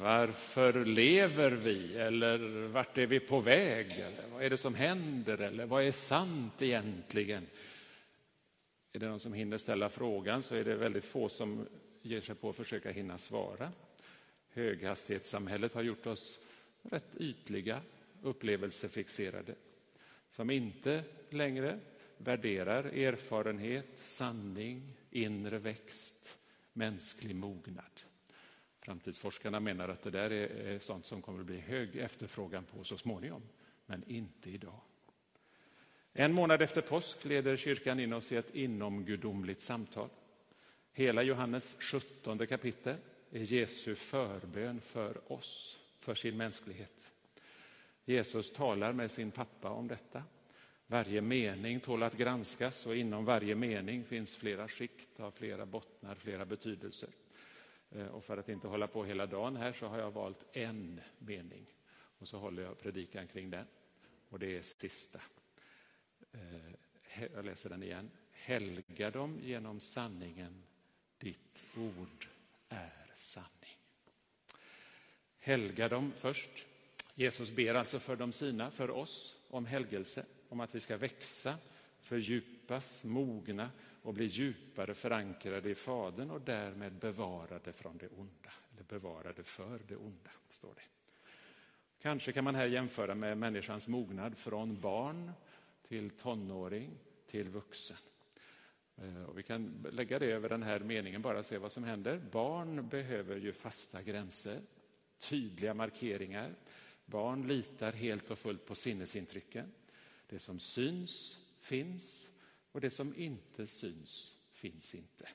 Varför lever vi? Eller vart är vi på väg? Eller vad är det som händer? Eller vad är sant egentligen? Är det någon som hinner ställa frågan så är det väldigt få som ger sig på att försöka hinna svara. Höghastighetssamhället har gjort oss rätt ytliga, upplevelsefixerade som inte längre värderar erfarenhet, sanning, inre växt, mänsklig mognad. Framtidsforskarna menar att det där är sånt som kommer att bli hög efterfrågan på så småningom, men inte idag. En månad efter påsk leder kyrkan in oss i ett inomgudomligt samtal. Hela Johannes 17 kapitel är Jesu förbön för oss, för sin mänsklighet. Jesus talar med sin pappa om detta. Varje mening tål att granskas och inom varje mening finns flera skikt av flera bottnar, flera betydelser. Eh, och för att inte hålla på hela dagen här så har jag valt en mening och så håller jag predikan kring den. Och det är sista. Eh, jag läser den igen. Helga dem genom sanningen. Ditt ord är sanning. Helga dem först. Jesus ber alltså för de sina, för oss, om helgelse, om att vi ska växa, fördjupas, mogna och bli djupare förankrade i Fadern och därmed bevarade från det onda. Eller bevarade för det onda, står det. Kanske kan man här jämföra med människans mognad från barn till tonåring till vuxen. Eh, och vi kan lägga det över den här meningen, bara och se vad som händer. Barn behöver ju fasta gränser, tydliga markeringar. Barn litar helt och fullt på sinnesintrycken. Det som syns finns och det som inte syns finns inte.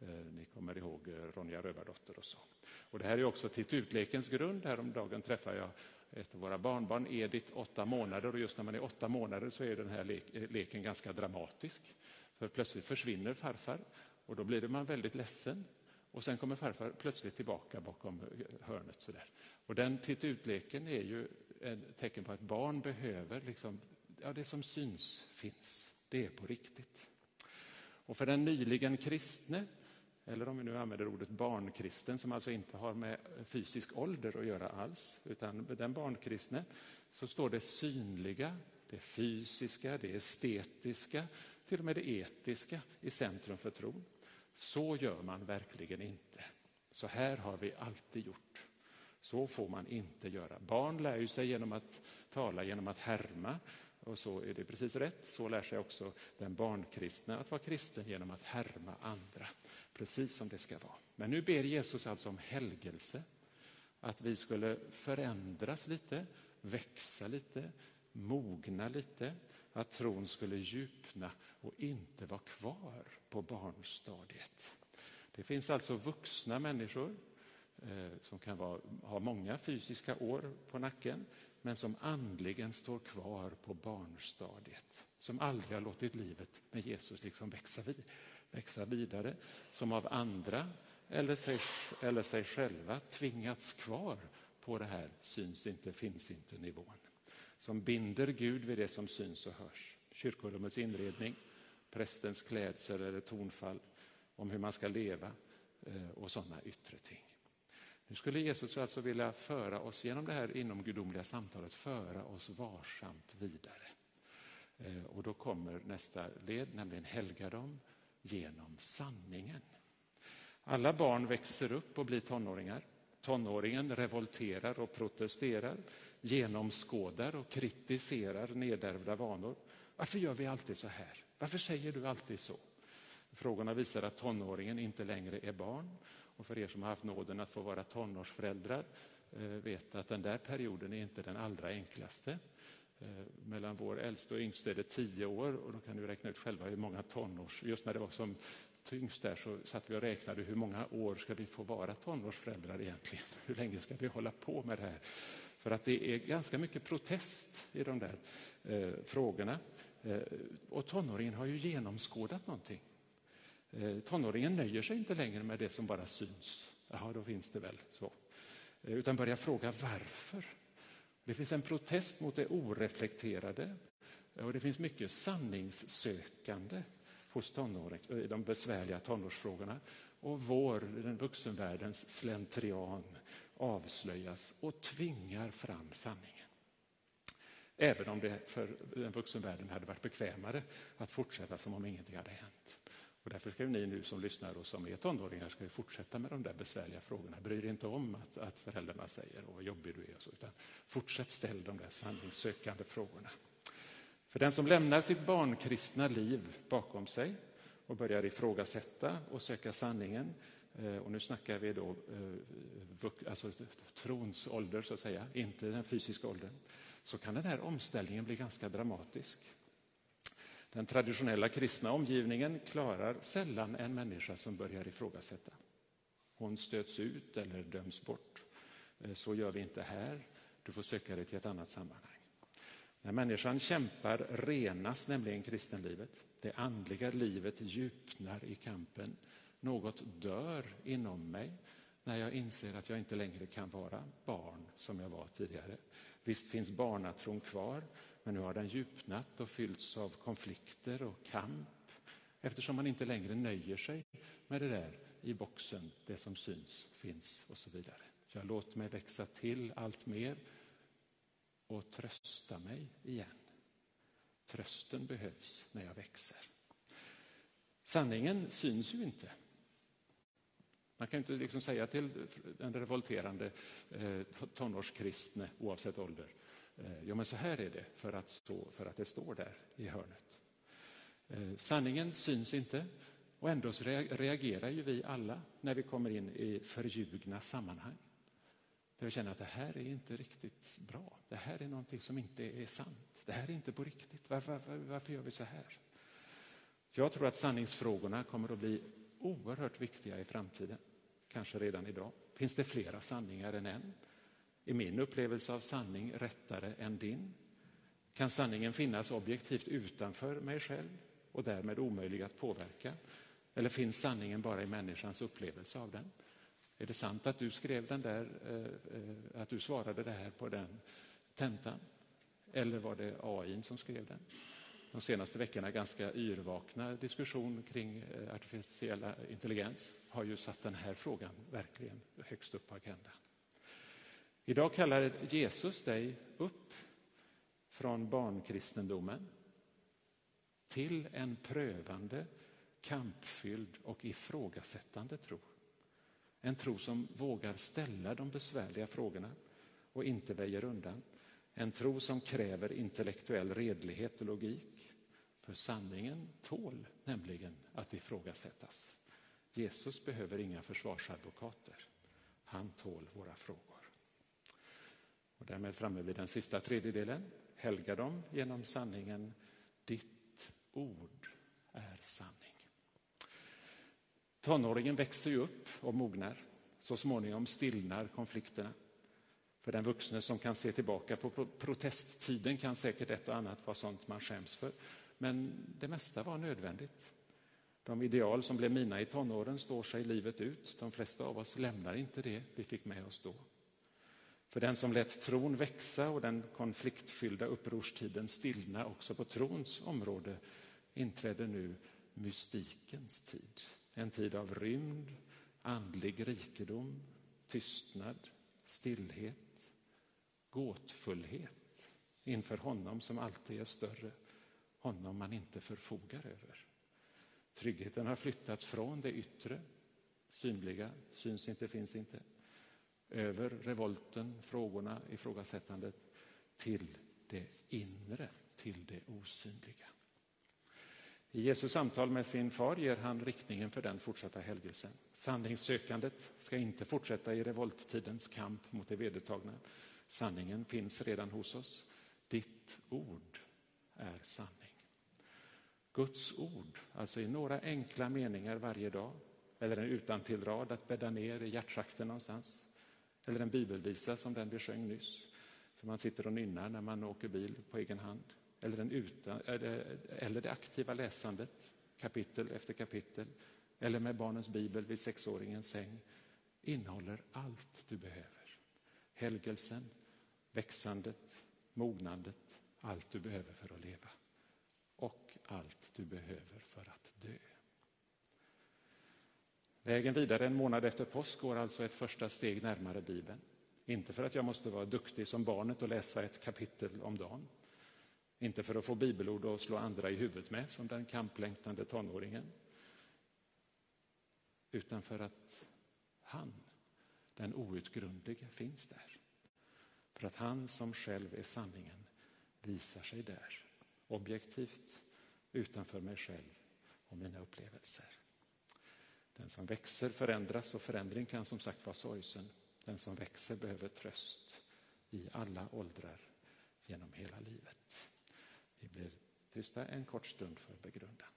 Eh, ni kommer ihåg eh, Ronja Rövardotter och så. Och det här är också titutlekens grund. Häromdagen träffade jag ett av våra barnbarn, Edith, åtta månader. Och just när man är åtta månader så är den här eh, leken ganska dramatisk. För plötsligt försvinner farfar och då blir man väldigt ledsen. Och sen kommer farfar plötsligt tillbaka bakom hörnet. Sådär. Och den titutleken är ju ett tecken på att barn behöver, liksom, ja, det som syns finns. Det är på riktigt. Och för den nyligen kristne, eller om vi nu använder ordet barnkristen som alltså inte har med fysisk ålder att göra alls, utan den barnkristne, så står det synliga, det fysiska, det estetiska, till och med det etiska i centrum för tron. Så gör man verkligen inte. Så här har vi alltid gjort. Så får man inte göra. Barn lär ju sig genom att tala, genom att härma. Och så är det precis rätt. Så lär sig också den barnkristna att vara kristen genom att härma andra. Precis som det ska vara. Men nu ber Jesus alltså om helgelse. Att vi skulle förändras lite, växa lite, mogna lite. Att tron skulle djupna och inte vara kvar på barnstadiet. Det finns alltså vuxna människor eh, som kan vara, ha många fysiska år på nacken men som andligen står kvar på barnstadiet. Som aldrig har låtit livet med Jesus liksom växa, vid, växa vidare. Som av andra eller sig, eller sig själva tvingats kvar på det här syns inte, finns inte nivån. Som binder Gud vid det som syns och hörs. Kyrkorummets inredning, prästens klädsel eller tonfall om hur man ska leva eh, och sådana yttre ting. Nu skulle Jesus alltså vilja föra oss genom det här inomgudomliga samtalet, föra oss varsamt vidare. Eh, och då kommer nästa led, nämligen helga dem genom sanningen. Alla barn växer upp och blir tonåringar. Tonåringen revolterar och protesterar, genomskådar och kritiserar nedärvda vanor. Varför gör vi alltid så här? Varför säger du alltid så? Frågorna visar att tonåringen inte längre är barn och för er som har haft nåden att få vara tonårsföräldrar eh, vet att den där perioden är inte den allra enklaste. Eh, mellan vår äldste och yngste är det tio år och då kan du räkna ut själva hur många tonårs... Just när det var som tyngst där så satt vi och räknade hur många år ska vi få vara tonårsföräldrar egentligen? Hur länge ska vi hålla på med det här? För att det är ganska mycket protest i de där eh, frågorna. Eh, och tonåringen har ju genomskådat någonting. Eh, tonåringen nöjer sig inte längre med det som bara syns. Jaha, då finns det väl så. Eh, utan börjar fråga varför. Det finns en protest mot det oreflekterade eh, och det finns mycket sanningssökande hos tonåring, i de besvärliga tonårsfrågorna. Och vår, den vuxenvärldens slentrian avslöjas och tvingar fram sanningen. Även om det för den vuxenvärlden hade varit bekvämare att fortsätta som om ingenting hade hänt. Och därför ska ni nu som lyssnar och som är tonåringar ska fortsätta med de där besvärliga frågorna. Bry dig inte om att, att föräldrarna säger vad jobbig du är, och så, utan fortsätt ställa de där sanningssökande frågorna. För den som lämnar sitt barnkristna liv bakom sig och börjar ifrågasätta och söka sanningen, eh, och nu snackar vi då eh, alltså trons ålder, så att säga, inte den fysiska åldern, så kan den här omställningen bli ganska dramatisk. Den traditionella kristna omgivningen klarar sällan en människa som börjar ifrågasätta. Hon stöts ut eller döms bort. Eh, så gör vi inte här. Du får söka dig till ett annat sammanhang. När människan kämpar renas nämligen kristenlivet. Det andliga livet djupnar i kampen. Något dör inom mig när jag inser att jag inte längre kan vara barn som jag var tidigare. Visst finns barnatron kvar, men nu har den djupnat och fyllts av konflikter och kamp eftersom man inte längre nöjer sig med det där i boxen, det som syns, finns och så vidare. Jag låter mig växa till allt mer och trösta mig igen. Trösten behövs när jag växer. Sanningen syns ju inte. Man kan inte liksom säga till den revolterande eh, tonårskristne, oavsett ålder, eh, ja men så här är det för att, så, för att det står där i hörnet. Eh, sanningen syns inte och ändå så reagerar ju vi alla när vi kommer in i förljugna sammanhang. Där vi känner att det här är inte riktigt bra. Det här är någonting som inte är sant. Det här är inte på riktigt. Varför, varför, varför gör vi så här? Jag tror att sanningsfrågorna kommer att bli oerhört viktiga i framtiden. Kanske redan idag. Finns det flera sanningar än en? Är min upplevelse av sanning rättare än din? Kan sanningen finnas objektivt utanför mig själv och därmed omöjlig att påverka? Eller finns sanningen bara i människans upplevelse av den? Är det sant att du skrev den där, eh, eh, att du svarade det här på den tentan? Eller var det AI som skrev den? De senaste veckorna ganska yrvakna diskussion kring eh, artificiell eh, intelligens har ju satt den här frågan verkligen högst upp på agendan. Idag kallar Jesus dig upp från barnkristendomen till en prövande, kampfylld och ifrågasättande tro. En tro som vågar ställa de besvärliga frågorna och inte väjer undan. En tro som kräver intellektuell redlighet och logik. För sanningen tål nämligen att ifrågasättas. Jesus behöver inga försvarsadvokater. Han tål våra frågor. Och därmed framme vid den sista tredjedelen. Helga dem genom sanningen. Ditt ord är sanning. Tonåringen växer ju upp och mognar. Så småningom stillnar konflikterna. För den vuxne som kan se tillbaka på protesttiden kan säkert ett och annat vara sånt man skäms för. Men det mesta var nödvändigt. De ideal som blev mina i tonåren står sig livet ut. De flesta av oss lämnar inte det vi fick med oss då. För den som lät tron växa och den konfliktfyllda upprorstiden stillna också på trons område inträder nu mystikens tid. En tid av rymd, andlig rikedom, tystnad, stillhet, gåtfullhet inför honom som alltid är större, honom man inte förfogar över. Tryggheten har flyttats från det yttre, synliga, syns inte, finns inte, över revolten, frågorna, ifrågasättandet till det inre, till det osynliga. I Jesus samtal med sin far ger han riktningen för den fortsatta helgelsen. Sanningssökandet ska inte fortsätta i revolttidens kamp mot det vedertagna. Sanningen finns redan hos oss. Ditt ord är sanning. Guds ord, alltså i några enkla meningar varje dag, eller en utantillrad att bädda ner i hjärtschakten någonstans, eller en bibelvisa som den vi sjöng nyss, som man sitter och nynnar när man åker bil på egen hand eller, den utan, eller det aktiva läsandet, kapitel efter kapitel, eller med barnens bibel vid sexåringens säng, innehåller allt du behöver. Helgelsen, växandet, mognandet, allt du behöver för att leva. Och allt du behöver för att dö. Vägen vidare en månad efter påsk går alltså ett första steg närmare Bibeln. Inte för att jag måste vara duktig som barnet och läsa ett kapitel om dagen. Inte för att få bibelord att slå andra i huvudet med, som den kamplängtande tonåringen. Utan för att han, den outgrundlige, finns där. För att han som själv är sanningen visar sig där, objektivt, utanför mig själv och mina upplevelser. Den som växer förändras och förändring kan som sagt vara sorgsen. Den som växer behöver tröst i alla åldrar genom hela livet. Vi blir tysta en kort stund för begrundan.